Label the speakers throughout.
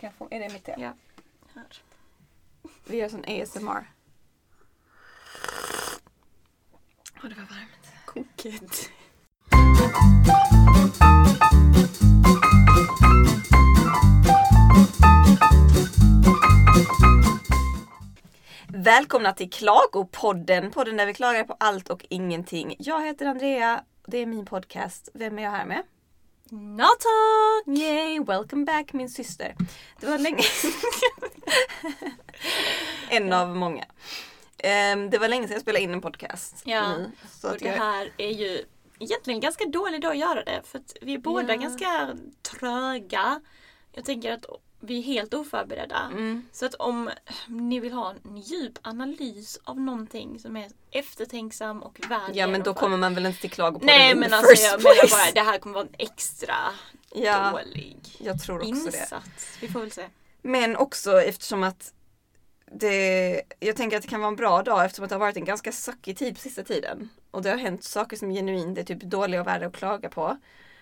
Speaker 1: Kan få, är det mitt te?
Speaker 2: Ja. Här.
Speaker 1: Vi gör sån ASMR.
Speaker 2: Åh, det var varmt.
Speaker 1: Kokigt. Välkomna till Klagopodden, podden där vi klagar på allt och ingenting. Jag heter Andrea, det är min podcast. Vem är jag här med?
Speaker 2: Natak!
Speaker 1: Yay, welcome back min syster. Det var länge En av många. Ehm, det var länge sedan jag spelade in en podcast.
Speaker 2: Ja,
Speaker 1: så
Speaker 2: Och det
Speaker 1: jag,
Speaker 2: här är ju egentligen en ganska dålig dag att göra det. För att vi är båda
Speaker 1: Ja.
Speaker 2: ganska tröga. Jag tänker att vi är helt oförberedda.
Speaker 1: mm,
Speaker 2: Så att om ni vill ha en djup analys av någonting som är eftertänksam och väl
Speaker 1: ja men då kommer man väl inte till Klagopodden
Speaker 2: Nej men alltså
Speaker 1: first
Speaker 2: jag menar
Speaker 1: place.
Speaker 2: bara det här kommer vara en extra
Speaker 1: Ja,
Speaker 2: dålig
Speaker 1: jag tror också det.
Speaker 2: insats. Vi får väl se.
Speaker 1: Men också eftersom att det, jag tänker att det kan vara en bra dag eftersom att det har varit en ganska suckig tid på sista tiden. Och det har hänt saker som genuint är typ dåliga och värda att klaga på.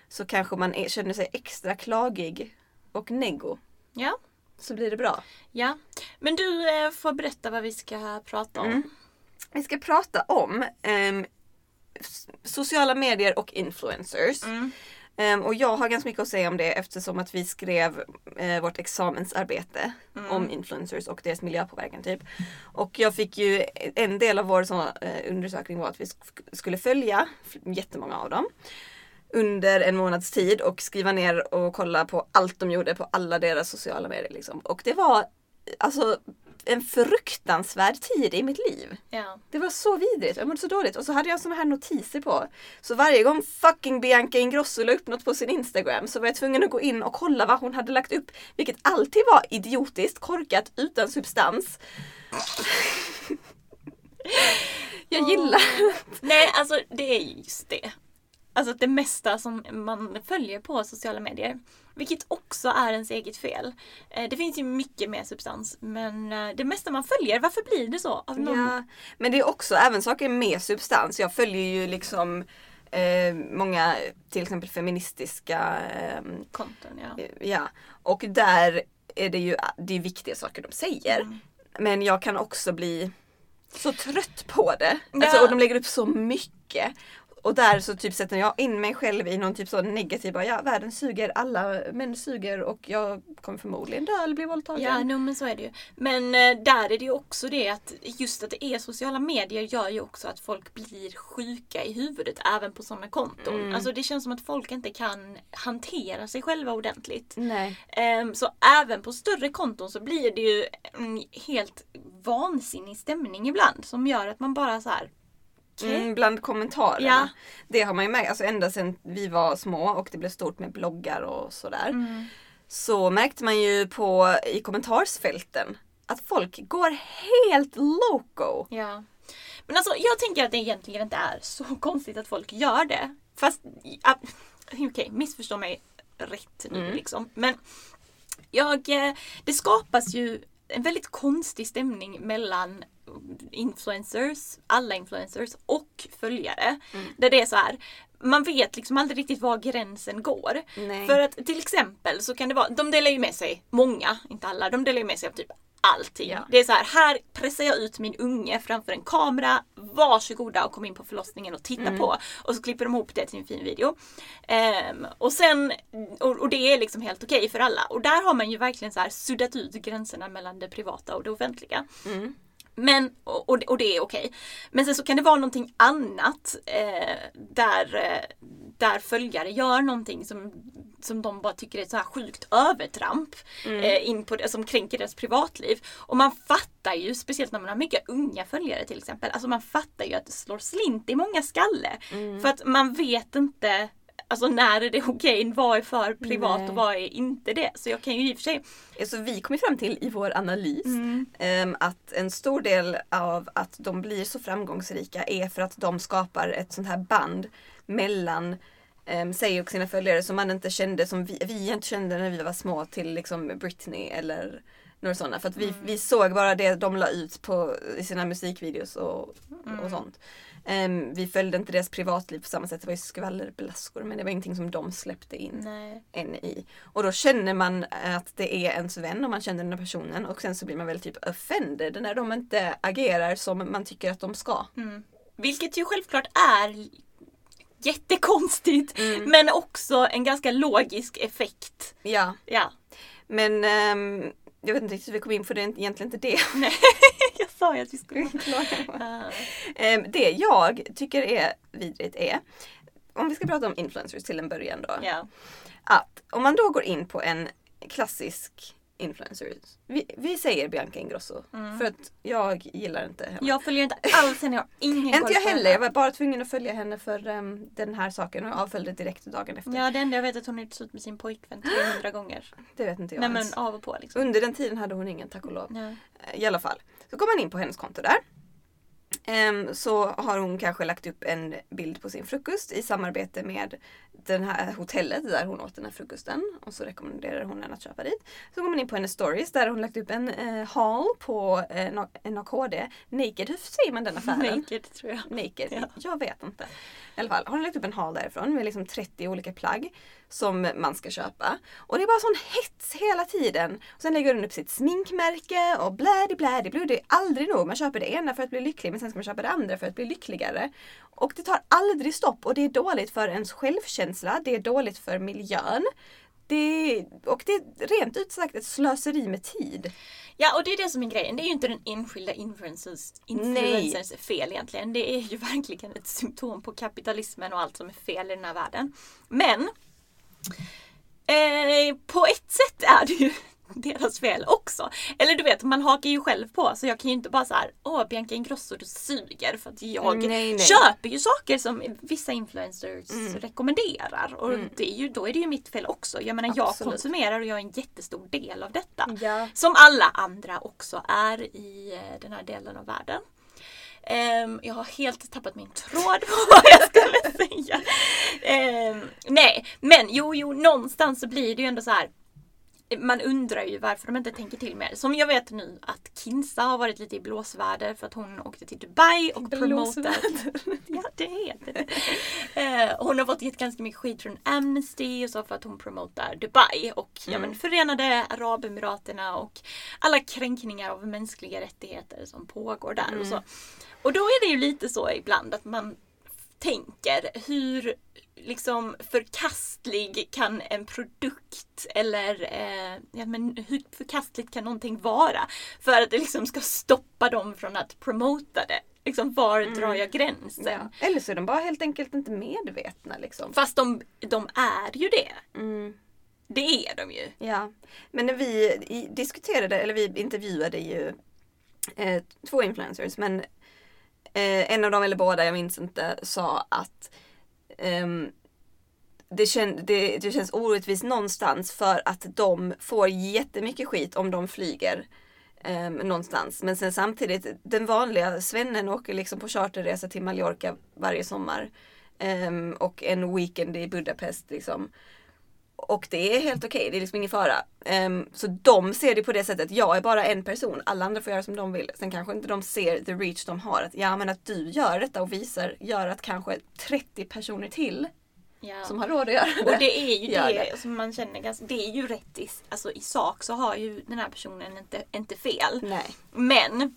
Speaker 1: Så kanske man känner sig extra klagig och neggo.
Speaker 2: Ja.
Speaker 1: Så blir det bra.
Speaker 2: Ja. Men du eh, får berätta vad vi ska prata om.
Speaker 1: Mm. Vi ska prata om s- sociala medier och influencers.
Speaker 2: Mm.
Speaker 1: Ehm, och jag har ganska mycket att säga om det eftersom att vi skrev eh, vårt examensarbete
Speaker 2: Mm.
Speaker 1: om influencers och deras miljöpåverkan typ. Och jag fick ju, en del av vår sån, eh, undersökning var att vi sk- skulle följa jättemånga av dem under en månads tid och skriva ner och kolla på allt de gjorde på alla deras sociala medier. Liksom. Och det var alltså en fruktansvärd tid i mitt liv.
Speaker 2: Ja.
Speaker 1: Det var så vidrigt, jag mådde så dåligt. Och så hade jag såna här notiser på. Så varje gång fucking Bianca Ingrosso la upp något på sin Instagram så var jag tvungen att gå in och kolla vad hon hade lagt upp. Vilket alltid var idiotiskt, korkat, utan substans. jag gillar...
Speaker 2: Nej, alltså det är ju just det. Alltså det mesta som man följer på sociala medier. Vilket också är ens eget fel. Eh, Det finns ju mycket mer substans. Men eh, det mesta man följer, varför blir det så? Av någon...
Speaker 1: Ja, men det är också även saker med substans. Jag följer ju liksom eh, många till exempel feministiska eh,
Speaker 2: Konton, ja.
Speaker 1: Ja, och där är det ju det är viktiga saker de säger.
Speaker 2: Mm.
Speaker 1: Men jag kan också bli så trött på det.
Speaker 2: Ja.
Speaker 1: Alltså, och de lägger upp så mycket. Och där så typ sätter jag in mig själv i någon typ så negativ, bara, ja världen suger, alla män suger och jag kommer förmodligen dö eller bli våldtagen.
Speaker 2: Ja, no, men så är det ju. Men eh, där är det ju också det att just att det är sociala medier gör ju också att folk blir sjuka i huvudet även på sådana konton.
Speaker 1: Mm.
Speaker 2: Alltså det känns som att folk inte kan hantera sig själva ordentligt.
Speaker 1: Nej.
Speaker 2: Ehm, Så även på större konton så blir det ju en helt vansinnig stämning ibland som gör att man bara så här.
Speaker 1: Mm, bland kommentarerna.
Speaker 2: Ja.
Speaker 1: Det har man ju märkt, alltså ända sedan vi var små och det blev stort med bloggar och sådär.
Speaker 2: Mm.
Speaker 1: så märkte man ju på i kommentarsfälten att folk går helt loco.
Speaker 2: Ja. Men alltså jag tänker att det egentligen inte är så konstigt att folk gör det. Fast, okej, missförstå mig rätt nu
Speaker 1: Mm.
Speaker 2: liksom. Men jag, eh, det skapas ju en väldigt konstig stämning mellan influencers, alla influencers och följare.
Speaker 1: Mm.
Speaker 2: Där det är så här, man vet liksom aldrig riktigt var gränsen går.
Speaker 1: Nej.
Speaker 2: För att till exempel så kan det vara, de delar ju med sig, många, inte alla, de delar ju med sig av typ allting.
Speaker 1: Ja.
Speaker 2: Det är så här, här pressar jag ut min unge framför en kamera, varsågoda och kom in på förlossningen och titta
Speaker 1: Mm.
Speaker 2: på. Och så klipper de ihop det till en fin video. Ehm, och sen, och, och det är liksom helt okej för alla. Och där har man ju verkligen så här suddat ut gränserna mellan det privata och det offentliga.
Speaker 1: Mm.
Speaker 2: Men, och, och, det är okej. Men sen så kan det vara någonting annat eh, där, eh, där följare gör någonting som, som de bara tycker är ett så här sjukt övertramp. Eh, in på det, som kränker deras privatliv. Och man fattar ju, speciellt när man har mycket unga följare till exempel, alltså man fattar ju att det slår slint i många skalle. För att man vet inte Alltså när är det okej? Vad är för privat
Speaker 1: Nej.
Speaker 2: och vad är inte det? Så jag kan ju i och för sig
Speaker 1: Så vi kom ju fram till i vår analys
Speaker 2: Mm.
Speaker 1: ehm, att en stor del av att de blir så framgångsrika är för att de skapar ett sånt här band mellan um, sig och sina följare som man inte kände, som vi, vi inte kände när vi var små till liksom Britney eller några sådana. För att vi,
Speaker 2: Mm.
Speaker 1: vi såg bara det de la ut på, i sina musikvideos och,
Speaker 2: Mm.
Speaker 1: och sånt. Ehm, vi följde inte deras privatliv på samma sätt. Det var ju skvallerblaskor men det var ingenting som de släppte in
Speaker 2: Nej.
Speaker 1: än i. Och då känner man att det är ens vän och man känner den här personen och sen så blir man väl typ offended när de inte agerar som man tycker att de ska.
Speaker 2: Mm. Vilket ju självklart är jättekonstigt
Speaker 1: Mm.
Speaker 2: men också en ganska logisk effekt.
Speaker 1: Ja,
Speaker 2: Ja,
Speaker 1: men ehm, jag vet inte riktigt hur vi kom in för det är egentligen inte det.
Speaker 2: nej. jag sa ju att vi skulle Ah.
Speaker 1: Ehm, det jag tycker är vidrigt är, om vi ska prata om influencers till en början då.
Speaker 2: Ja.
Speaker 1: Att om man då går in på en klassisk influencer. Vi, vi säger Bianca Ingrosso.
Speaker 2: Mm.
Speaker 1: För att jag gillar inte henne.
Speaker 2: Jag följer inte alls henne, jag har ingen
Speaker 1: inte jag heller. Jag var bara tvungen att följa henne för ehm, den här saken och jag avföljde direkt dagen efter.
Speaker 2: Ja, det enda jag vet är att hon gjort slut med sin pojkvän 300 gånger.
Speaker 1: Det vet inte jag
Speaker 2: Nej men av och på liksom.
Speaker 1: Under den tiden hade hon ingen tack och lov.
Speaker 2: Ja.
Speaker 1: I alla fall. Så går man in på hennes konto där. Ehm, så har hon kanske lagt upp en bild på sin frukost i samarbete med det här hotellet där hon åt den här frukosten. Och så rekommenderar hon en att köpa dit. Så går man in på hennes stories där hon lagt upp en eh, haul på eh, AKD. Naked, hur säger man den affären?
Speaker 2: Naked tror jag.
Speaker 1: Naked?
Speaker 2: Ja.
Speaker 1: Jag vet inte. I alla fall, har hon lagt upp en haul därifrån med liksom 30 olika plagg som man ska köpa. Och det är bara sån hets hela tiden. Och sen lägger hon upp sitt sminkmärke och blädi blädi blu. Det är aldrig nog. Man köper det ena för att bli lycklig men sen ska man köpa det andra för att bli lyckligare. Och det tar aldrig stopp och det är dåligt för ens självkänsla. Det är dåligt för miljön. Det, och det är rent ut sagt ett slöseri med tid.
Speaker 2: Ja och det är det som är grejen. Det är ju inte den enskilda influencers, influencers fel egentligen. Det är ju verkligen ett symptom på kapitalismen och allt som är fel i den här världen. Men eh, på ett sätt är det ju deras fel också. Eller du vet, man hakar ju själv på så jag kan ju inte bara så här, åh Bianca Ingrosso du suger för att jag
Speaker 1: Nej, nej.
Speaker 2: köper ju saker som vissa influencers
Speaker 1: Mm.
Speaker 2: rekommenderar. Och
Speaker 1: Mm.
Speaker 2: det är ju, då är det ju mitt fel också. Jag menar jag
Speaker 1: Absolut.
Speaker 2: konsumerar och jag är en jättestor del av detta.
Speaker 1: Ja.
Speaker 2: Som alla andra också är i eh, den här delen av världen. Ehm, jag har helt tappat min tråd på vad jag skulle säga. Ehm, nej, men jo, jo, någonstans så blir det ju ändå så här. Man undrar ju varför de inte tänker till mer. Som jag vet nu att Kinsa har varit lite i blåsväder för att hon åkte till Dubai och promotat. Ja, det heter det. Eh, hon har fått gett ganska mycket skit från Amnesty och så för att hon promotar Dubai och ja,
Speaker 1: Mm.
Speaker 2: men, Förenade Arabemiraterna och alla kränkningar av mänskliga rättigheter som pågår där och
Speaker 1: Mm.
Speaker 2: så. Och då är det ju lite så ibland att man tänker hur liksom förkastlig kan en produkt eller eh, ja, men hur förkastligt kan någonting vara för att det liksom ska stoppa dem från att promota det. Liksom var drar jag gränsen?
Speaker 1: Ja. Eller så är de bara helt enkelt inte medvetna liksom.
Speaker 2: Fast de, de är ju det.
Speaker 1: Mm.
Speaker 2: Det är de ju.
Speaker 1: Ja, men när vi diskuterade, eller vi intervjuade ju eh, två influencers men eh, en av dem eller båda, jag minns inte, sa att ehm, det, kän, det, det känns orättvist någonstans för att de får jättemycket skit om de flyger um, någonstans. Men sen samtidigt, den vanliga svennen åker liksom på charterresa till Mallorca varje sommar. ehm, och en weekend i Budapest liksom. Och det är helt okej, det är liksom ingen fara. Ehm, så de ser det på det sättet, jag är bara en person, alla andra får göra som de vill. Sen kanske inte de ser the reach de har. Att, ja men att du gör detta och visar gör att kanske 30 personer till
Speaker 2: Ja.
Speaker 1: som har råd att göra det.
Speaker 2: Och det är ju
Speaker 1: Gör
Speaker 2: det, som man känner ganska, det är ju rätt i, alltså i sak så har ju den här personen inte, inte fel.
Speaker 1: Nej.
Speaker 2: Men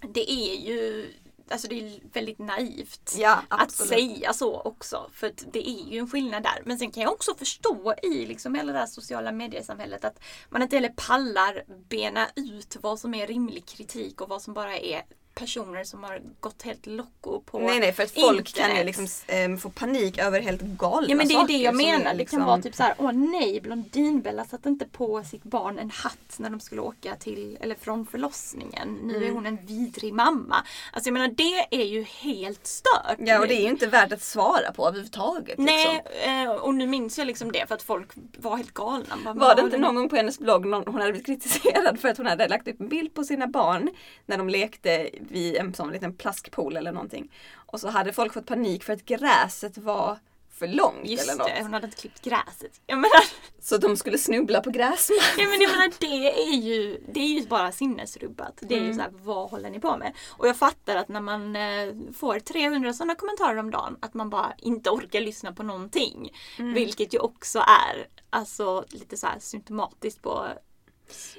Speaker 2: det är ju Alltså det är väldigt naivt
Speaker 1: Ja,
Speaker 2: att säga så också. För det är ju en skillnad där. Men sen kan jag också förstå i liksom hela det här sociala mediesamhället att man inte heller pallar bena ut vad som är rimlig kritik och vad som bara är personer som har gått helt locko på
Speaker 1: Nej nej för att folk kan ju
Speaker 2: internet.
Speaker 1: liksom ehm, få panik över helt galna
Speaker 2: Ja men det är
Speaker 1: saker
Speaker 2: det jag
Speaker 1: är
Speaker 2: menar. Det
Speaker 1: liksom-
Speaker 2: kan vara typ så här, åh nej, Blondinbella satte inte på sitt barn en hatt när de skulle åka till, eller från förlossningen. Nu är
Speaker 1: Mm.
Speaker 2: hon en vidrig mamma. Alltså jag menar det är ju helt stört.
Speaker 1: Ja och det är ju inte värt att svara på överhuvudtaget.
Speaker 2: Nej,
Speaker 1: Liksom.
Speaker 2: eh, och nu minns jag liksom det för att folk var helt galna. Bara,
Speaker 1: Var det
Speaker 2: "Vad
Speaker 1: inte någon
Speaker 2: ni-"
Speaker 1: gång på hennes blogg någon, hon hade blivit kritiserad för att hon hade lagt upp en bild på sina barn när de lekte vid en sån liten plaskpool eller någonting. Och så hade folk fått panik för att gräset var för långt
Speaker 2: Just
Speaker 1: eller något.
Speaker 2: det, hon hade inte klippt gräset. Jag menar,
Speaker 1: Så de skulle snubbla på gräsmattan.
Speaker 2: ja, men jag menar det är ju, det är ju bara sinnesrubbat. Det är ju
Speaker 1: Mm.
Speaker 2: så här, vad håller ni på med? Och jag fattar att när man eh, får 300 sådana kommentarer om dagen att man bara inte orkar lyssna på någonting.
Speaker 1: Mm.
Speaker 2: Vilket ju också är alltså lite så här symptomatiskt på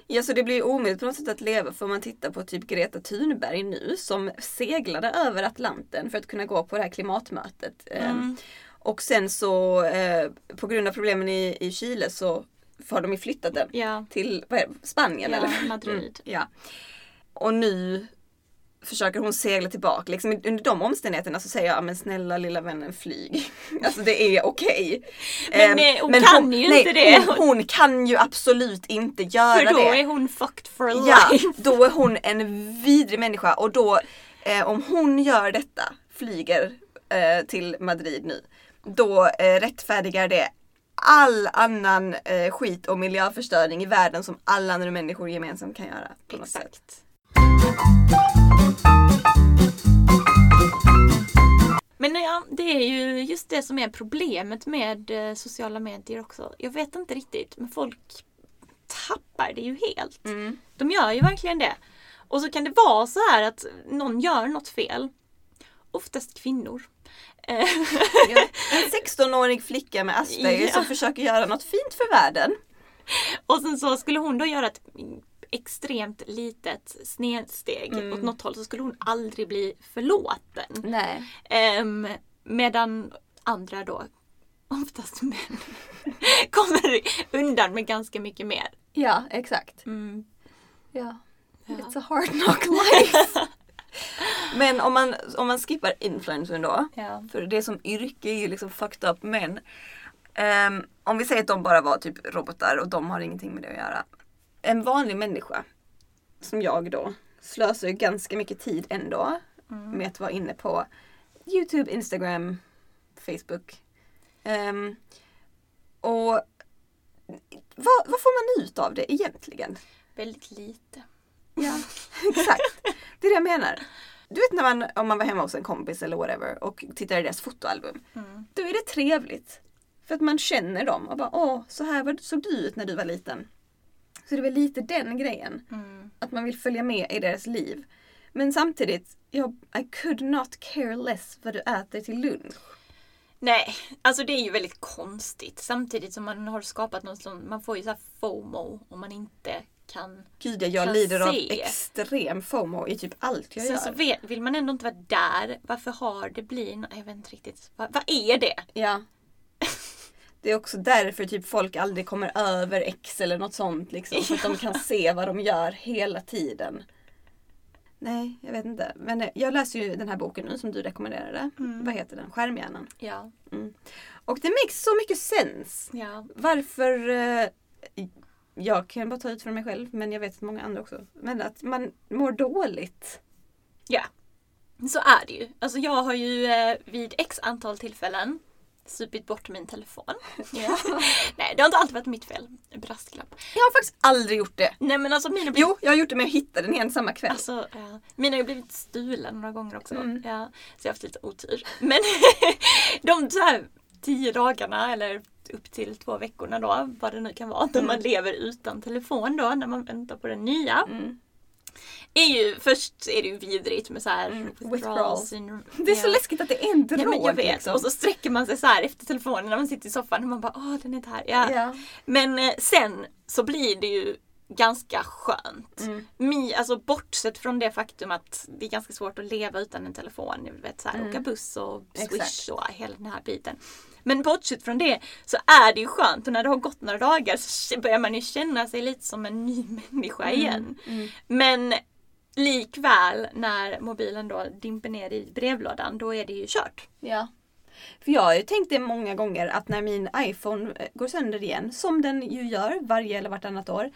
Speaker 1: Ja, så det blir omöjligt på något sätt att leva för om man tittar på typ Greta Thunberg nu som seglade över Atlanten för att kunna gå på det här klimatmötet. Eh,
Speaker 2: Mm.
Speaker 1: Och sen så eh, på grund av problemen i, i Chile så har de ju flyttat den
Speaker 2: ja,
Speaker 1: till Spanien
Speaker 2: Ja,
Speaker 1: eller?
Speaker 2: Madrid.
Speaker 1: Mm, ja. Och nu försöker hon segla tillbaka. Liksom, under de omständigheterna så säger jag, men snälla lilla vännen flyg. alltså det är okej.
Speaker 2: Men,
Speaker 1: Ehm,
Speaker 2: eh, hon kan ju
Speaker 1: nej,
Speaker 2: inte det.
Speaker 1: Hon, hon kan ju absolut inte göra
Speaker 2: för då
Speaker 1: det.
Speaker 2: är hon fucked for
Speaker 1: Ja,
Speaker 2: life.
Speaker 1: då är hon en vidrig människa och då eh, om hon gör detta, flyger eh, till Madrid nu, då eh, rättfärdigar det all annan eh, skit och miljöförstöring i världen som alla andra människor gemensamt kan göra. På något sätt.
Speaker 2: Men ja, det är ju just det som är problemet med eh, sociala medier också. Jag vet inte riktigt, men folk tappar det ju helt.
Speaker 1: Mm.
Speaker 2: De gör ju verkligen det. Och så kan det vara så här att någon gör något fel. Oftast kvinnor.
Speaker 1: Ja. En 16-årig flicka med Asperger
Speaker 2: Ja.
Speaker 1: som försöker göra något fint för världen.
Speaker 2: Och sen så skulle hon då göra ett extremt litet snedsteg
Speaker 1: Mm.
Speaker 2: åt något håll så skulle hon aldrig bli förlåten.
Speaker 1: Nej.
Speaker 2: Ehm, medan andra då, oftast män, kommer undan med ganska mycket mer.
Speaker 1: Ja, exakt.
Speaker 2: Mm.
Speaker 1: Ja.
Speaker 2: Ja.
Speaker 1: It's a hard knock life. Men om man, om man skippar influencern då.
Speaker 2: Ja.
Speaker 1: För det som yrke är ju liksom fucked up men ehm, om vi säger att de bara var typ robotar och de har ingenting med det att göra. En vanlig människa som jag då slösar ju ganska mycket tid ändå med att vara inne på Youtube, Instagram, Facebook. Ehm, och vad, vad får man ut av det egentligen?
Speaker 2: Väldigt lite.
Speaker 1: Ja, exakt. Det är det jag menar. Du vet när man, om man var hemma hos en kompis eller whatever och tittar i deras fotoalbum.
Speaker 2: Mm.
Speaker 1: Då är det trevligt. För att man känner dem och bara åh, så här var- såg du ut när du var liten. Så det är väl lite den grejen.
Speaker 2: Mm.
Speaker 1: Att man vill följa med i deras liv. Men samtidigt, jag, I could not care less vad du äter till lunch.
Speaker 2: Nej, alltså det är ju väldigt konstigt. Samtidigt som man har skapat någon sån, man får ju så FOMO om man inte kan.
Speaker 1: Gud, jag
Speaker 2: Kan
Speaker 1: lider av
Speaker 2: se.
Speaker 1: extrem FOMO i typ allt jag
Speaker 2: Sen
Speaker 1: gör.
Speaker 2: så vet, vill man ändå inte vara där. Varför har det blivit, jag vet inte riktigt. Vad, vad är det?
Speaker 1: Ja. Det är också därför typ folk aldrig kommer över X eller något sånt liksom. För att de kan se vad de gör hela tiden. Nej, jag vet inte. Men eh, jag läser ju den här boken nu som du rekommenderade.
Speaker 2: Mm.
Speaker 1: Vad heter den? Skärmhjärnan.
Speaker 2: Ja.
Speaker 1: Och det makes så mycket sens.
Speaker 2: Ja.
Speaker 1: Varför eh, jag kan bara ta ut från mig själv men jag vet att många andra också. Men att man mår dåligt.
Speaker 2: Ja. Så är det ju. Alltså jag har ju eh, vid x antal tillfällen supit bort min telefon. Nej, det har inte alltid varit mitt fel. Brasklapp.
Speaker 1: Jag har faktiskt aldrig gjort det.
Speaker 2: Nej men alltså mina
Speaker 1: Jo, jag har gjort det men jag hittade den igen samma kväll.
Speaker 2: Alltså, ja. Mina har ju blivit stulen några gånger också.
Speaker 1: Mm.
Speaker 2: Ja, så jag har haft lite otur. Men de så här, tio dagarna eller upp till två veckorna då, vad det nu kan vara, när man lever utan telefon då, när man väntar på den nya.
Speaker 1: Mm.
Speaker 2: Är ju, först är det ju vidrigt med så här
Speaker 1: Mm,
Speaker 2: withdrawal syndrome.
Speaker 1: Det är så
Speaker 2: Ja.
Speaker 1: läskigt att det är en drog.
Speaker 2: Ja, men jag vet.
Speaker 1: liksom.
Speaker 2: Och så sträcker man sig så här efter telefonen när man sitter i soffan och man bara åh den är inte här. Ja.
Speaker 1: Ja.
Speaker 2: Men eh, sen så blir det ju ganska skönt.
Speaker 1: Mm.
Speaker 2: Mi, alltså bortsett från det faktum att det är ganska svårt att leva utan en telefon. Jag vet, så här,
Speaker 1: Mm.
Speaker 2: Åka buss och swish
Speaker 1: Exakt.
Speaker 2: och hela den här biten. Men bortsett från det så är det ju skönt och när det har gått några dagar så börjar man ju känna sig lite som en ny människa igen.
Speaker 1: Mm.
Speaker 2: Men likväl när mobilen då dimper ner i brevlådan då är det ju kört.
Speaker 1: Ja. För jag har ju tänkt det många gånger att när min iPhone eh, går sönder igen, som den ju gör varje eller vartannat år.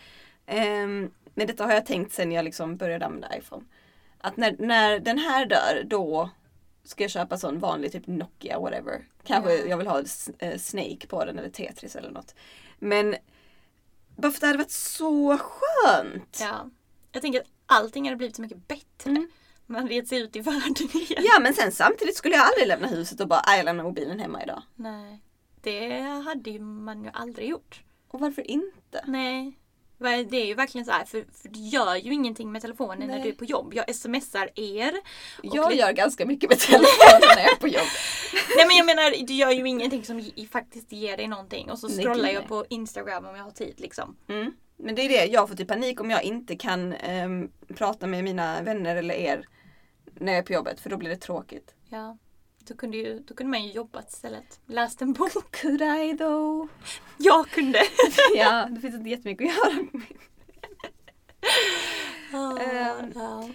Speaker 1: Um, men detta har jag tänkt sen jag liksom började använda iPhone. Att när, när den här dör då ska jag köpa sån vanlig typ Nokia whatever. Kanske
Speaker 2: Ja.
Speaker 1: jag vill ha s- eh, Snake på den eller Tetris eller något. Men bara för att det hade varit så skönt.
Speaker 2: Ja. Jag tänker att allting hade blivit så mycket bättre.
Speaker 1: Mm.
Speaker 2: Man red sig ut i världen igen.
Speaker 1: Ja men sen samtidigt skulle jag aldrig lämna huset och bara, "Nej, jag lämnar mobilen hemma idag.
Speaker 2: Nej. Det hade ju man ju aldrig gjort.
Speaker 1: Och varför inte?
Speaker 2: Nej. Det är ju verkligen så här, för, för du gör ju ingenting med telefonen när
Speaker 1: Nej.
Speaker 2: du är på jobb. Jag smsar er.
Speaker 1: Jag gör ganska mycket med telefonen när jag är på jobb.
Speaker 2: Nej men jag menar, du gör ju ingenting som faktiskt ger dig någonting. Och så scrollar jag på Instagram om jag har tid liksom.
Speaker 1: Mm. Men det är det, jag får typ panik om jag inte kan ehm, prata med mina vänner eller er när jag är på jobbet för då blir det tråkigt.
Speaker 2: Ja. Då kunde, ju, då kunde man ju jobbat istället. Läst en bok.
Speaker 1: Could I though?
Speaker 2: Jag kunde.
Speaker 1: ja, det finns inte jättemycket att göra. Ehm.
Speaker 2: Ja.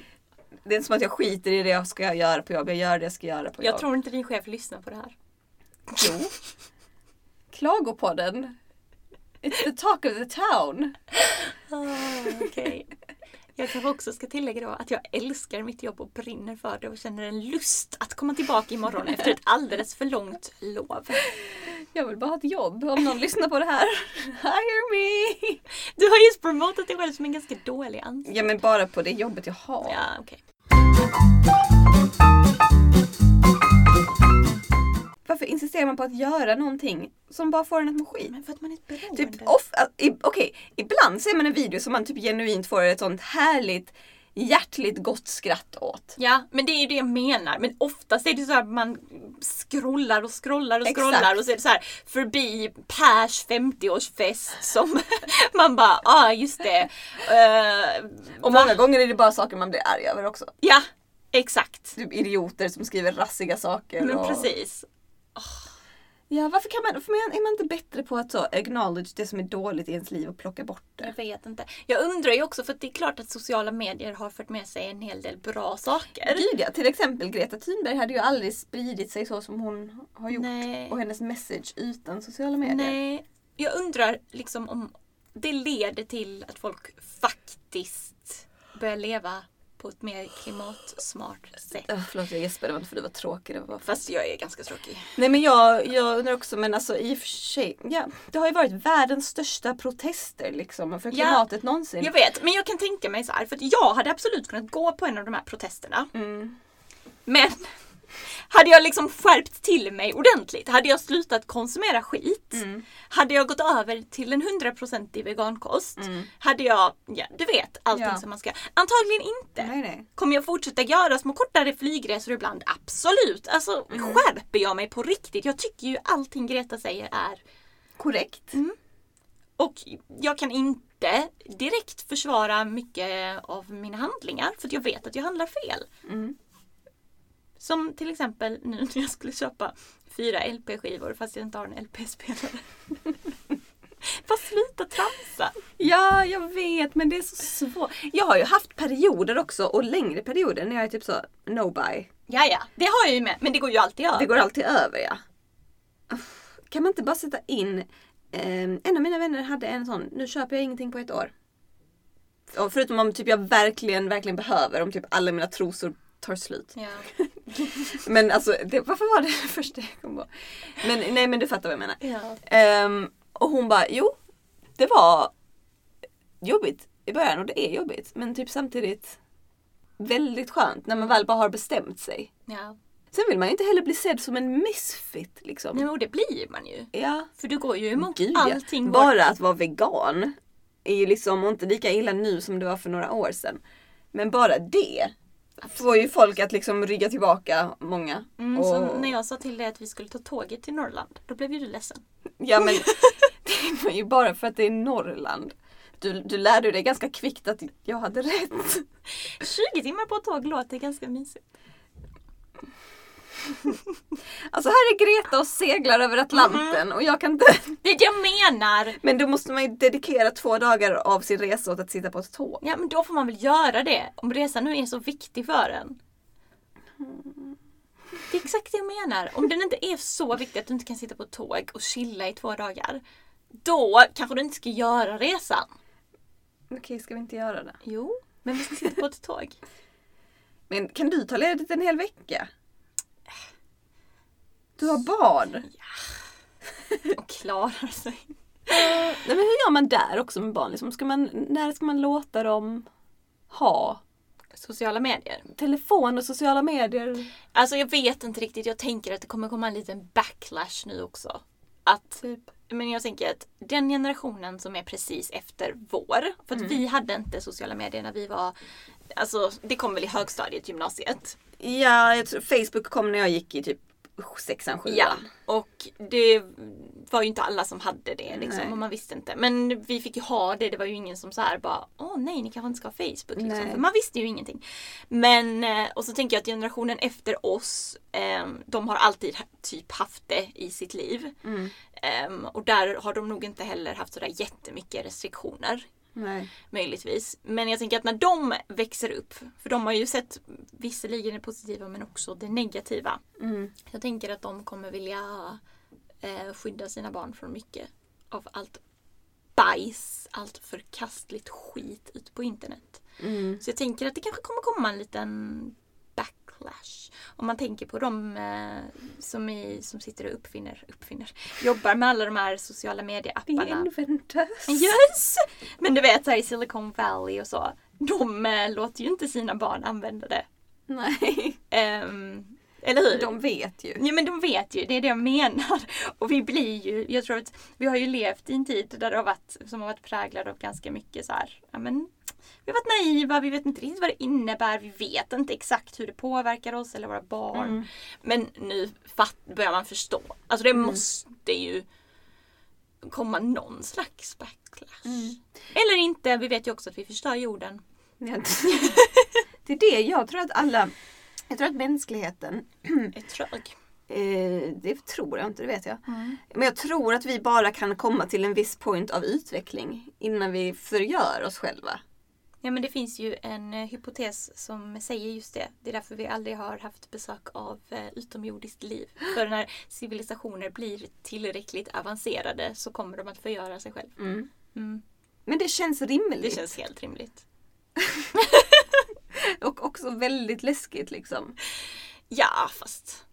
Speaker 1: Det är inte som att jag skiter i det jag ska göra på jobb. Jag gör det jag ska göra på
Speaker 2: Jag
Speaker 1: jobb.
Speaker 2: tror inte din chef lyssnar på det här.
Speaker 1: Jo. Klagopodden. It's the talk of the town.
Speaker 2: Ah, Okej. Jag kanske också ska tillägga då att jag älskar mitt jobb och brinner för det och känner en lust att komma tillbaka imorgon efter ett alldeles för långt lov.
Speaker 1: Jag vill bara ha ett jobb. Om någon lyssnar på det här, hire me!
Speaker 2: Du har just promotat dig själv som en ganska dålig anställd.
Speaker 1: Ja men bara på det jobbet jag har.
Speaker 2: Ja, okej.
Speaker 1: Varför insisterar man på att göra någonting som bara får en att må skit?
Speaker 2: Men för att man är ett beroende.
Speaker 1: Typ, i- okej, ibland ser man en video som man typ genuint får ett sånt härligt, hjärtligt gott skratt åt.
Speaker 2: Ja, men det är ju det jag menar. Men oftast är det så att man scrollar och scrollar och
Speaker 1: Exakt.
Speaker 2: scrollar och så är det så här förbi Pers 50-årsfest som man bara, ja ah, just det. Eh,
Speaker 1: Och många gånger är det bara saker man blir arg över också.
Speaker 2: ja, exakt.
Speaker 1: Typ idioter som skriver rassiga saker.
Speaker 2: Men
Speaker 1: och...
Speaker 2: precis.
Speaker 1: Ja, varför kan man, för man, är man inte bättre på att så acknowledge det som är dåligt i ens liv och plocka bort
Speaker 2: Jag
Speaker 1: det?
Speaker 2: vet inte. Jag undrar ju också för det är klart att sociala medier har fört med sig en hel del bra saker.
Speaker 1: Gud ja, till exempel Greta Thunberg hade ju aldrig spridit sig så som hon har gjort.
Speaker 2: Nej.
Speaker 1: Och hennes message utan sociala medier.
Speaker 2: Nej, jag undrar liksom om det leder till att folk faktiskt börjar leva på ett mer klimatsmart sätt.
Speaker 1: Öh, förlåt jag gäspade, inte för det var tråkigt. Det var.
Speaker 2: Fast jag är ganska tråkig.
Speaker 1: Nej men jag, jag undrar också, men alltså i och för sig, ja. Det har ju varit världens största protester liksom för
Speaker 2: Ja.
Speaker 1: klimatet någonsin.
Speaker 2: Jag vet, men jag kan tänka mig så här, för att jag hade absolut kunnat gå på en av de här protesterna.
Speaker 1: Mm.
Speaker 2: Men hade jag liksom skärpt till mig ordentligt, hade jag slutat konsumera skit,
Speaker 1: Mm.
Speaker 2: hade jag gått över till en 100% vegankost,
Speaker 1: Mm.
Speaker 2: hade jag, ja du vet, allting
Speaker 1: Ja.
Speaker 2: som man ska. Antagligen inte.
Speaker 1: Nej nej.
Speaker 2: Kommer jag fortsätta göra små kortare flygresor ibland? Absolut! Alltså
Speaker 1: Mm.
Speaker 2: skärper jag mig på riktigt? Jag tycker ju allting Greta säger är
Speaker 1: Korrekt.
Speaker 2: och jag kan inte direkt försvara mycket av mina handlingar för att jag vet att jag handlar fel.
Speaker 1: Mm.
Speaker 2: Som till exempel nu när jag skulle köpa fyra LP-skivor fast jag inte har en LP-spelare. Bara sluta tramsa!
Speaker 1: Ja, jag vet men det är så svårt. Jag har ju haft perioder också och längre perioder när jag är typ så no buy.
Speaker 2: Ja, ja, det har jag ju med. Men det går ju alltid över.
Speaker 1: Det går alltid över ja. Kan man inte bara sätta in eh, En av mina vänner hade en sån, nu köper jag ingenting på ett år. Och förutom om typ jag verkligen, verkligen behöver, om typ alla mina trosor tar slut.
Speaker 2: Ja.
Speaker 1: Men alltså, det, varför var det det första jag kom på? Men nej men du fattar vad jag menar.
Speaker 2: ja.
Speaker 1: Ehm, och hon bara, jo, det var jobbigt i början och det är jobbigt. Men typ samtidigt väldigt skönt när man väl bara har bestämt sig.
Speaker 2: ja.
Speaker 1: Sen vill man ju inte heller bli sedd som en misfit liksom.
Speaker 2: Nej, men det blir man ju.
Speaker 1: Ja,
Speaker 2: För du går ju emot
Speaker 1: gud ja.
Speaker 2: allting. vårt-
Speaker 1: Bara att vara vegan är ju liksom inte lika illa nu som det var för några år sedan. Men bara det får ju folk att liksom rygga tillbaka, många.
Speaker 2: Mm,
Speaker 1: och,
Speaker 2: så när jag sa till dig att vi skulle ta tåget till Norrland, då blev ju du ledsen.
Speaker 1: Ja men det var ju bara för att det är Norrland. Du, du lärde dig ganska kvickt att jag hade rätt.
Speaker 2: 20 timmar på ett tåg låter ganska mysigt.
Speaker 1: Alltså här är Greta och seglar över Atlanten och jag kan inte...
Speaker 2: Det jag menar!
Speaker 1: Men då måste man ju dedikera två dagar av sin resa åt att sitta på ett tåg.
Speaker 2: Ja men då får man väl göra det. Om resan nu är så viktig för en. Det är exakt det jag menar. Om den inte är så viktig att du inte kan sitta på ett tåg och chilla i två dagar. Då kanske du inte ska göra resan.
Speaker 1: Okej, ska vi inte göra det?
Speaker 2: Jo, men vi ska sitta på ett tåg.
Speaker 1: Men kan du ta ledigt en hel vecka? Du har barn.
Speaker 2: Och klarar sig.
Speaker 1: Nej, men hur gör man där också med barn? Liksom, ska man, när ska man låta dem ha
Speaker 2: Sociala medier.
Speaker 1: Telefon och sociala medier.
Speaker 2: Alltså jag vet inte riktigt. Jag tänker att det kommer komma en liten backlash nu också. Att,
Speaker 1: Typ.
Speaker 2: men jag tänker att den generationen som är precis efter vår. För att
Speaker 1: Mm.
Speaker 2: vi hade inte sociala medier när vi var, alltså det kom väl i högstadiet, gymnasiet.
Speaker 1: Ja, jag tror Facebook kom när jag gick i typ sexan, sjuan.
Speaker 2: Ja, och det var ju inte alla som hade det liksom, och man visste inte. Men vi fick ju ha det, det var ju ingen som så här bara Åh nej, ni kanske inte ska ha Facebook. Liksom. För man visste ju ingenting. Men, eh, och så tänker jag att generationen efter oss, eh, de har alltid typ haft det i sitt liv.
Speaker 1: Mm.
Speaker 2: Eh, och där har de nog inte heller haft sådär jättemycket restriktioner.
Speaker 1: Nej.
Speaker 2: Möjligtvis. Men jag tänker att när de växer upp, för de har ju sett visserligen det positiva men också det negativa.
Speaker 1: Mm.
Speaker 2: Jag tänker att de kommer vilja eh, skydda sina barn från mycket av allt bajs, allt förkastligt skit ute på internet.
Speaker 1: Mm.
Speaker 2: Så jag tänker att det kanske kommer komma en liten backlash. Om man tänker på de eh, som, som sitter och uppfinner, uppfinner, jobbar med alla de här sociala medieapparna.
Speaker 1: inventors.
Speaker 2: Yes! Men du vet så här i Silicon Valley och så. De eh, låter ju inte sina barn använda det.
Speaker 1: Nej.
Speaker 2: Ehm, eller hur?
Speaker 1: De vet ju.
Speaker 2: Ja men de vet ju, det är det jag menar. Och vi blir ju, jag tror att vi har ju levt i en tid där det har varit, som har varit präglad av ganska mycket så här, ja men vi har varit naiva, vi vet inte riktigt vad det innebär, vi vet inte exakt hur det påverkar oss eller våra barn.
Speaker 1: Mm.
Speaker 2: Men nu börjar man förstå. Alltså det måste ju komma någon slags backlash.
Speaker 1: Mm.
Speaker 2: Eller inte, vi vet ju också att vi förstör jorden.
Speaker 1: Det är det jag tror att alla, jag tror att mänskligheten,
Speaker 2: Är trög.
Speaker 1: eh, det tror jag inte, det vet jag. Men jag tror att vi bara kan komma till en viss point av utveckling innan vi förgör oss själva.
Speaker 2: Ja men det finns ju en eh, hypotes som säger just det. Det är därför vi aldrig har haft besök av eh, utomjordiskt liv. För när civilisationer blir tillräckligt avancerade så kommer de att förgöra sig själv.
Speaker 1: Mm.
Speaker 2: Mm.
Speaker 1: Men det känns rimligt.
Speaker 2: Det känns helt rimligt.
Speaker 1: Och också väldigt läskigt liksom.
Speaker 2: Ja fast...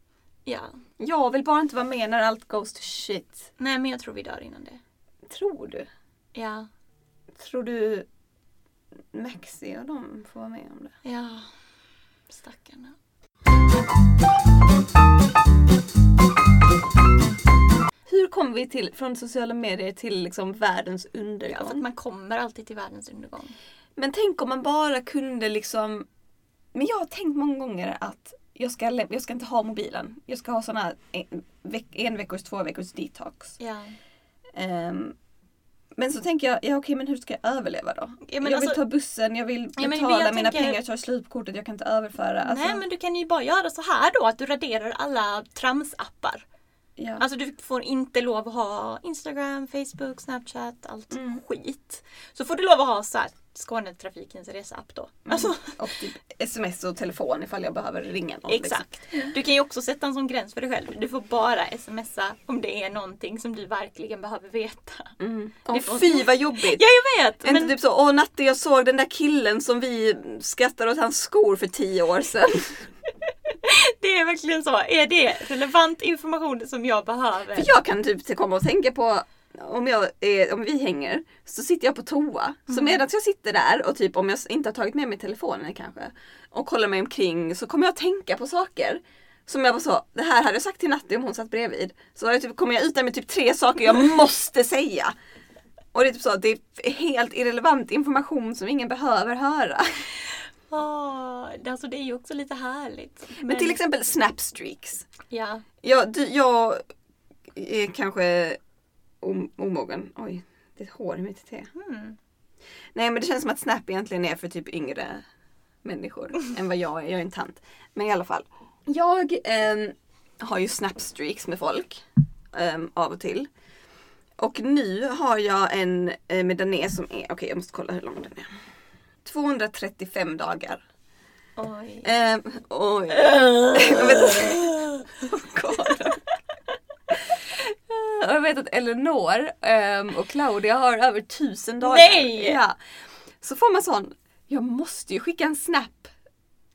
Speaker 2: Ja.
Speaker 1: Jag vill bara inte vara med när allt goes to shit.
Speaker 2: Nej men jag tror vi dör innan det.
Speaker 1: Tror du?
Speaker 2: Ja.
Speaker 1: Tror du Maxi och de får vara med om det?
Speaker 2: Ja. Stackarna.
Speaker 1: Hur kom vi till, från sociala medier till liksom världens
Speaker 2: Ja,
Speaker 1: undergång?
Speaker 2: för att man kommer alltid till världens undergång.
Speaker 1: Men tänk om man bara kunde liksom... Men jag har tänkt många gånger att jag ska, jag ska inte ha mobilen. Jag ska ha här en, en veckors, två veckors detox.
Speaker 2: Ja.
Speaker 1: Ehm, men så tänker jag, ja okej men hur ska jag överleva då?
Speaker 2: Ja,
Speaker 1: jag vill
Speaker 2: alltså-
Speaker 1: ta bussen, jag vill
Speaker 2: Ja,
Speaker 1: betala
Speaker 2: jag
Speaker 1: mina
Speaker 2: tänker-
Speaker 1: pengar, tar slut på kortet, jag kan inte överföra. Alltså,
Speaker 2: Nej men du kan ju bara göra så här då att du raderar alla tramsappar.
Speaker 1: ja.
Speaker 2: Alltså du får inte lov att ha Instagram, Facebook, Snapchat, allt
Speaker 1: Mm.
Speaker 2: skit. Så får du lov att ha så här, Skånetrafikens reseapp då. Alltså,
Speaker 1: Och typ sms och telefon ifall jag behöver ringa någon. liksom.
Speaker 2: exakt. Du kan ju också sätta en sån gräns för dig själv. Du får bara smsa om det är någonting som du verkligen behöver veta.
Speaker 1: Mm.
Speaker 2: Det
Speaker 1: Åh,
Speaker 2: får-
Speaker 1: fy vad jobbigt!
Speaker 2: Ja jag vet!
Speaker 1: Inte
Speaker 2: Men,
Speaker 1: typ så, åh Natte jag såg den där killen som vi skrattade åt hans skor för tio år sedan.
Speaker 2: det är verkligen så. Är det relevant information som jag behöver?
Speaker 1: För jag kan typ komma och tänka på om, jag är, om vi hänger så sitter jag på toa. Så medan jag sitter där och typ om jag inte har tagit med mig telefonen kanske och kollar mig omkring så kommer jag att tänka på saker. Som jag bara så, det här hade jag sagt till Natti om hon satt bredvid. Så jag typ, kommer jag ut där med typ tre saker jag måste säga. Och det är typ så, det är helt irrelevant information som ingen behöver höra.
Speaker 2: Åh, alltså det är ju också lite härligt.
Speaker 1: Men till exempel snapstreaks.
Speaker 2: Ja.
Speaker 1: Jag, jag är kanske om, omogen. Oj, det är ett hår i mitt te.
Speaker 2: Mm.
Speaker 1: Nej men det känns som att Snap egentligen är för typ yngre människor än vad jag är. Jag är en tant. Men i alla fall. Jag ehm, har ju snapstreaks med folk ehm, av och till. Och nu har jag en eh, med Dané som är, okej jag måste kolla hur lång den är. 235 dagar.
Speaker 2: Oj.
Speaker 1: Ehm, oj. Oh God. Och Jag vet att Eleanor ehm, och Claudia har över tusen dagar.
Speaker 2: Nej!
Speaker 1: Ja. Så får man sån, jag måste ju skicka en snap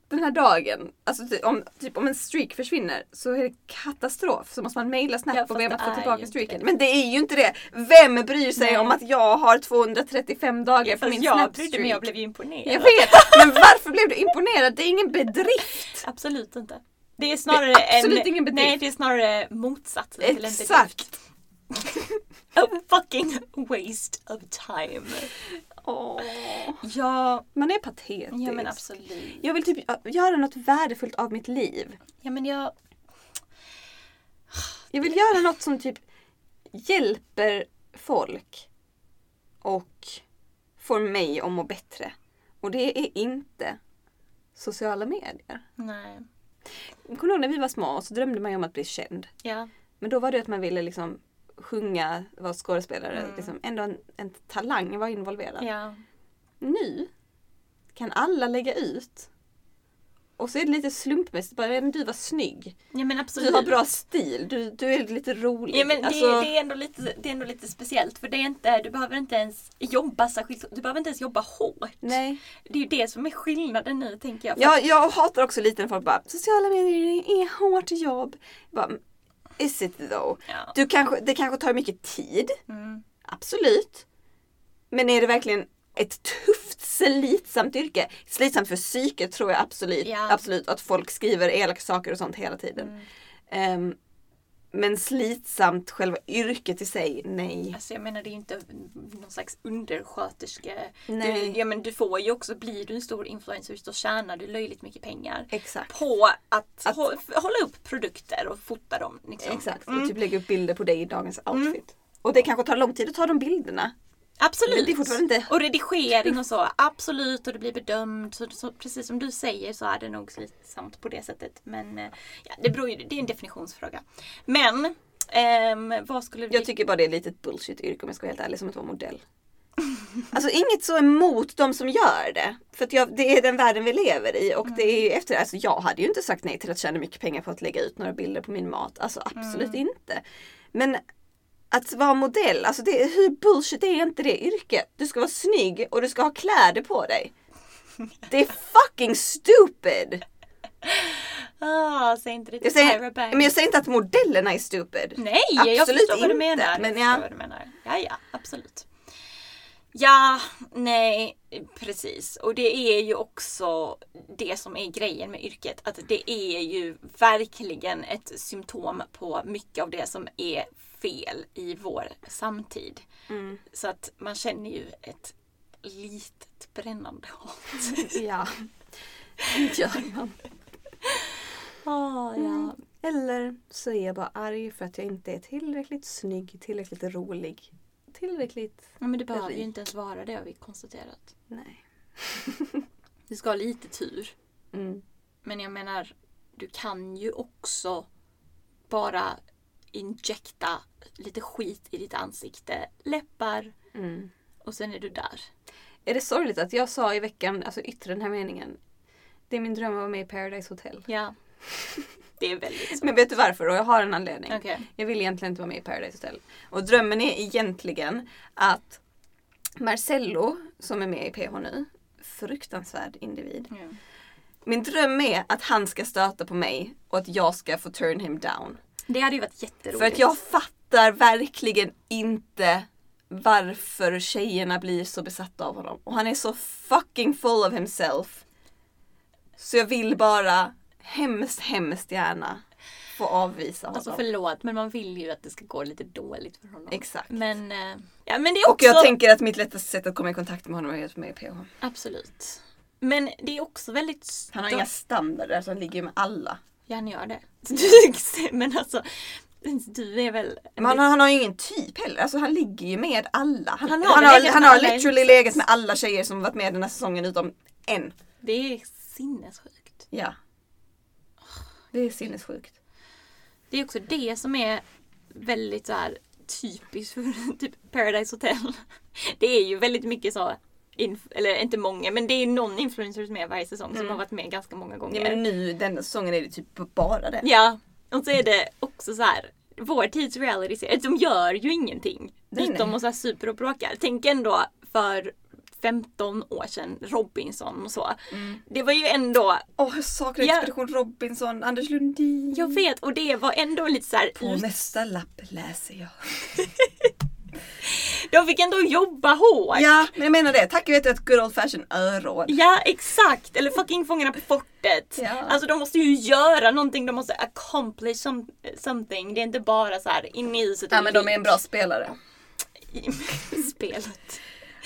Speaker 1: den här dagen, alltså ty- om, typ om en streak försvinner så är det katastrof. Så måste man mejla snabbt
Speaker 2: Ja,
Speaker 1: och be om att få tillbaka streaken. Men det är ju inte det. Vem bryr sig
Speaker 2: Nej.
Speaker 1: om att jag har 235 dagar på
Speaker 2: Fast
Speaker 1: min
Speaker 2: jag
Speaker 1: snap
Speaker 2: brydde mig, jag blev ju imponerad.
Speaker 1: Jag vet, men varför blev du imponerad? Det är ingen bedrift.
Speaker 2: Absolut inte. Det är snarare
Speaker 1: Det är absolut
Speaker 2: en,
Speaker 1: ingen bedrift.
Speaker 2: Nej, det är snarare motsatsen till en bedrift. A fucking waste of time.
Speaker 1: Åh,
Speaker 2: Ja,
Speaker 1: man är patetisk.
Speaker 2: ja men absolut.
Speaker 1: Jag vill typ göra något värdefullt av mitt liv.
Speaker 2: Ja men jag,
Speaker 1: Jag vill göra något som typ hjälper folk och får mig att må bättre. Och det är inte sociala medier.
Speaker 2: nej.
Speaker 1: Kommer du ihåg när vi var små så drömde man ju om att bli känd.
Speaker 2: Ja.
Speaker 1: Men då var det att man ville liksom sjunga, vara skådespelare.
Speaker 2: Mm.
Speaker 1: Liksom, ändå en, en talang var involverad.
Speaker 2: Ja.
Speaker 1: Nu kan alla lägga ut. Och så är det lite slumpmässigt. Bara, men du var snygg.
Speaker 2: ja men absolut.
Speaker 1: Du har bra stil. Du, du är lite rolig.
Speaker 2: Ja men det,
Speaker 1: Alltså-
Speaker 2: det, är ändå lite, det är ändå lite speciellt för det är inte, du behöver inte ens jobba särskilt, du behöver inte ens jobba hårt.
Speaker 1: Nej.
Speaker 2: Det är ju det som är skillnaden nu tänker jag. För
Speaker 1: Jag, jag hatar också lite när folk bara sociala medier är hårt jobb. Bara, Is it though?
Speaker 2: Ja.
Speaker 1: Du kanske, det kanske tar mycket tid.
Speaker 2: Mm.
Speaker 1: Absolut. Men är det verkligen ett tufft, slitsamt yrke? Slitsamt för psyket tror jag absolut.
Speaker 2: Ja.
Speaker 1: Absolut att folk skriver elaka saker och sånt hela tiden.
Speaker 2: Mm.
Speaker 1: Ehm, men slitsamt själva yrket i sig, nej.
Speaker 2: Alltså jag menar det är inte någon slags undersköterska.
Speaker 1: Nej.
Speaker 2: Du, ja, men du får ju också, blir du en stor influencer så tjänar du löjligt mycket pengar.
Speaker 1: Exakt.
Speaker 2: På att,
Speaker 1: Att-
Speaker 2: hå- hålla upp produkter och fota dem. Liksom.
Speaker 1: Exakt.
Speaker 2: Mm.
Speaker 1: Och typ lägga upp bilder på dig i dagens outfit. Och det kanske tar lång tid att ta de bilderna.
Speaker 2: Absolut.
Speaker 1: Det är fortfarande inte-
Speaker 2: Och redigering och så. Absolut. Och det blir bedömt. Så, så, precis som du säger så är det nog slitsamt på det sättet. Men eh, ja, det, beror ju, det är en definitionsfråga. Men ehm, vad skulle vi...
Speaker 1: Jag tycker bara det är lite ett bullshit-yrke om jag ska vara helt ärlig, som att vara modell. Alltså inget så emot de som gör det. För jag, det är den världen vi lever i och det är ju efter alltså jag hade ju inte sagt nej till att tjäna mycket pengar på att lägga ut några bilder på min mat. Alltså absolut inte. Men att vara modell, alltså det, hur bullshit är inte det yrket? Du ska vara snygg och du ska ha kläder på dig. Det är fucking stupid!
Speaker 2: Ah, säg inte det till
Speaker 1: Jag säger,
Speaker 2: Tyra Banks.
Speaker 1: men jag säger inte att modellerna är stupid.
Speaker 2: Nej, jag
Speaker 1: Absolut
Speaker 2: förstår vad du
Speaker 1: inte,
Speaker 2: menar.
Speaker 1: men
Speaker 2: jag
Speaker 1: ja.
Speaker 2: förstår vad du menar. Ja, ja, absolut. Ja, nej, precis. Och det är ju också det som är grejen med yrket. Att det är ju verkligen ett symptom på mycket av det som är fel i vår samtid.
Speaker 1: Mm.
Speaker 2: Så att man känner ju ett litet brännande hat.
Speaker 1: Ja, det gör man.
Speaker 2: Ah, ja.
Speaker 1: Eller så är jag bara arg för att jag inte är tillräckligt snygg, tillräckligt rolig, tillräckligt...
Speaker 2: ja, men det behöver ju
Speaker 1: Rik.
Speaker 2: inte ens vara det har vi konstaterat.
Speaker 1: Nej.
Speaker 2: Du ska ha lite tur.
Speaker 1: Mm.
Speaker 2: Men jag menar, du kan ju också bara injekta lite skit i ditt ansikte, läppar
Speaker 1: Mm.
Speaker 2: och sen är du där.
Speaker 1: Är det sorgligt att jag sa i veckan, alltså yttre den här meningen. Det är min dröm att vara med i Paradise Hotel.
Speaker 2: Ja. Det är väldigt så.
Speaker 1: Men vet du varför? Och jag har en anledning.
Speaker 2: Okej.
Speaker 1: Jag vill egentligen inte vara med i Paradise Hotel. Och drömmen är egentligen att Marcello, som är med i PH nu, fruktansvärd individ.
Speaker 2: Ja.
Speaker 1: Min dröm är att han ska stöta på mig och att jag ska få turn him down.
Speaker 2: Det hade ju varit jätteroligt.
Speaker 1: För att jag fattar verkligen inte varför tjejerna blir så besatta av honom. Och han är så fucking full of himself. Så jag vill bara hemskt, hemskt gärna få avvisa honom.
Speaker 2: Alltså förlåt, men man vill ju att det ska gå lite dåligt för honom.
Speaker 1: Exakt.
Speaker 2: Men, eh, ja, men det är
Speaker 1: Och
Speaker 2: också...
Speaker 1: jag tänker att mitt lättaste sätt att komma i kontakt med honom är att med PH.
Speaker 2: Absolut. Men det är också väldigt...
Speaker 1: Han har inga standarder så han ligger ju med alla.
Speaker 2: Ja, han gör det. men alltså, du är väl...
Speaker 1: Men han, han har ju ingen typ heller. Alltså han ligger ju med alla. Han,
Speaker 2: Han
Speaker 1: han
Speaker 2: har
Speaker 1: har, han har,
Speaker 2: alla i
Speaker 1: literally legat med alla tjejer som varit med den här säsongen utom en.
Speaker 2: Det är sinnessjukt.
Speaker 1: Ja. Det är sinnessjukt.
Speaker 2: Det är också det som är väldigt så här typiskt för typ Paradise Hotel. Det är ju väldigt mycket så, eller inte många, men det är någon influencer med varje säsong som har varit med ganska många gånger.
Speaker 1: Ja, men nu denna säsongen är det typ bara det.
Speaker 2: Ja, och så är det också så här. Vår tids reality de gör ju ingenting.
Speaker 1: Nej,
Speaker 2: Utom att så här super och bråkar. Tänk ändå för 15 år sedan, Robinson och så. Det var ju ändå,
Speaker 1: Åh, jag saknar
Speaker 2: Ja.
Speaker 1: Expedition Robinson, Anders Lundin.
Speaker 2: jag vet, och det var ändå lite så här,
Speaker 1: På nästa lapp läser jag.
Speaker 2: de fick ändå jobba hårt.
Speaker 1: Ja, men jag menar det. Tack vet ett good old fashion öråd.
Speaker 2: Ja, exakt! Eller fucking Fångarna på fortet.
Speaker 1: Ja.
Speaker 2: Alltså de måste ju göra någonting, de måste accomplish some, something. Det är inte bara så här inne i huset
Speaker 1: Ja, men de är en bra spelare.
Speaker 2: spelet.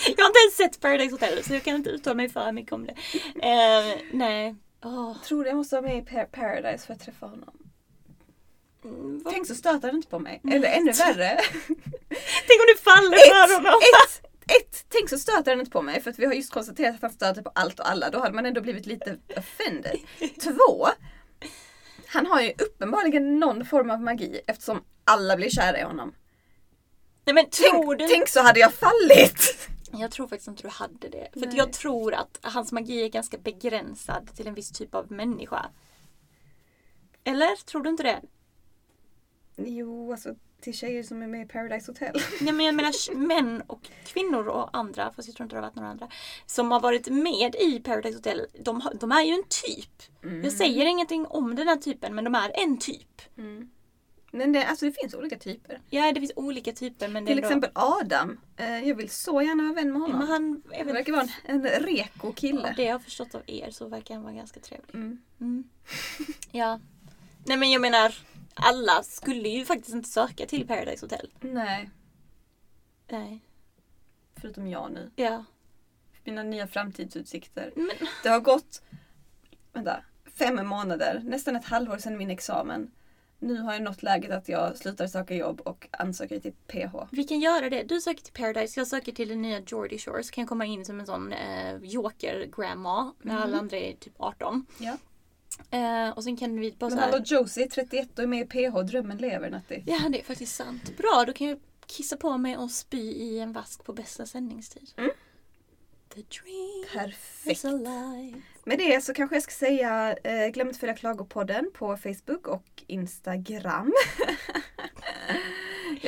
Speaker 2: Jag har inte ens sett Paradise Hotel så jag kan inte uttala mig för mycket om det. Eh, nej. Åh.
Speaker 1: Jag tror jag måste vara med i Par- Paradise för att träffa honom.
Speaker 2: Mm, vad-
Speaker 1: Tänk så stöter han inte på mig. Eller ännu värre.
Speaker 2: Tänk om du faller för
Speaker 1: ett,
Speaker 2: honom!
Speaker 1: ett, ett, tänk så stöter han inte på mig för att vi har just konstaterat att han stöter på allt och alla. Då hade man ändå blivit lite offended. Två, han har ju uppenbarligen någon form av magi eftersom alla blir kära i honom.
Speaker 2: Nej men tror
Speaker 1: Tänk,
Speaker 2: du?
Speaker 1: tänk så hade jag fallit!
Speaker 2: Jag tror faktiskt inte du hade det. För jag tror att hans magi är ganska begränsad till en viss typ av människa. Eller? Tror du inte det?
Speaker 1: Jo, alltså till tjejer som är med i Paradise Hotel.
Speaker 2: Nej men jag menar män och kvinnor och andra, fast jag tror inte det har varit några andra, som har varit med i Paradise Hotel, de, de är ju en typ. Jag säger ingenting om den här typen, men de är en typ.
Speaker 1: Men det, alltså det finns olika typer.
Speaker 2: Ja, det finns olika typer men
Speaker 1: Till exempel Adam. Eh, jag vill så gärna vara vän med
Speaker 2: Ja,
Speaker 1: honom.
Speaker 2: men han, vet,
Speaker 1: verkar vara en, en reko kille.
Speaker 2: det jag har förstått av er så verkar han vara ganska trevlig.
Speaker 1: Mm.
Speaker 2: Mm. Ja. Nej men jag menar, alla skulle ju faktiskt inte söka till Paradise Hotel.
Speaker 1: Nej,
Speaker 2: Nej.
Speaker 1: förutom jag nu.
Speaker 2: Ja.
Speaker 1: Mina nya framtidsutsikter.
Speaker 2: Men,
Speaker 1: Det har gått vänta, fem månader, nästan ett halvår sedan min examen. Nu har jag nått läget att jag slutar söka jobb och ansöker till PH.
Speaker 2: vi kan göra det. Du söker till Paradise, jag söker till den nya Geordie Shore. Så kan jag komma in som en sån eh, joker-grandma när
Speaker 1: Mhm.
Speaker 2: alla andra är typ 18.
Speaker 1: Ja.
Speaker 2: Eh, och sen kan vi bara
Speaker 1: Men hallå Josie, 31 och är med i PH, drömmen lever Natti.
Speaker 2: Ja, det är faktiskt sant. Bra, då kan jag kissa på mig och spy i en vask på bästa sändningstid.
Speaker 1: Mm.
Speaker 2: The dream
Speaker 1: Perfekt.
Speaker 2: is alive.
Speaker 1: Med det så kanske jag ska säga eh, glöm inte att följa Klagopodden på Facebook och Instagram.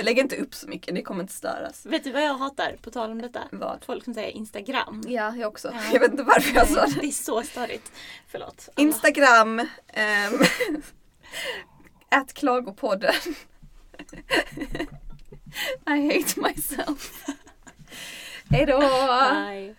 Speaker 1: jag lägger inte upp så mycket, ni kommer inte störas.
Speaker 2: Vet du vad jag hatar på tal om detta?
Speaker 1: Vad?
Speaker 2: Folk som säger Instagram.
Speaker 1: Ja, jag också.
Speaker 2: Ja.
Speaker 1: Jag vet inte varför jag sa det.
Speaker 2: det är så störigt. Förlåt. alla.
Speaker 1: Instagram. ehm, Att Klagopodden. I hate myself. Hejdå!
Speaker 2: Bye.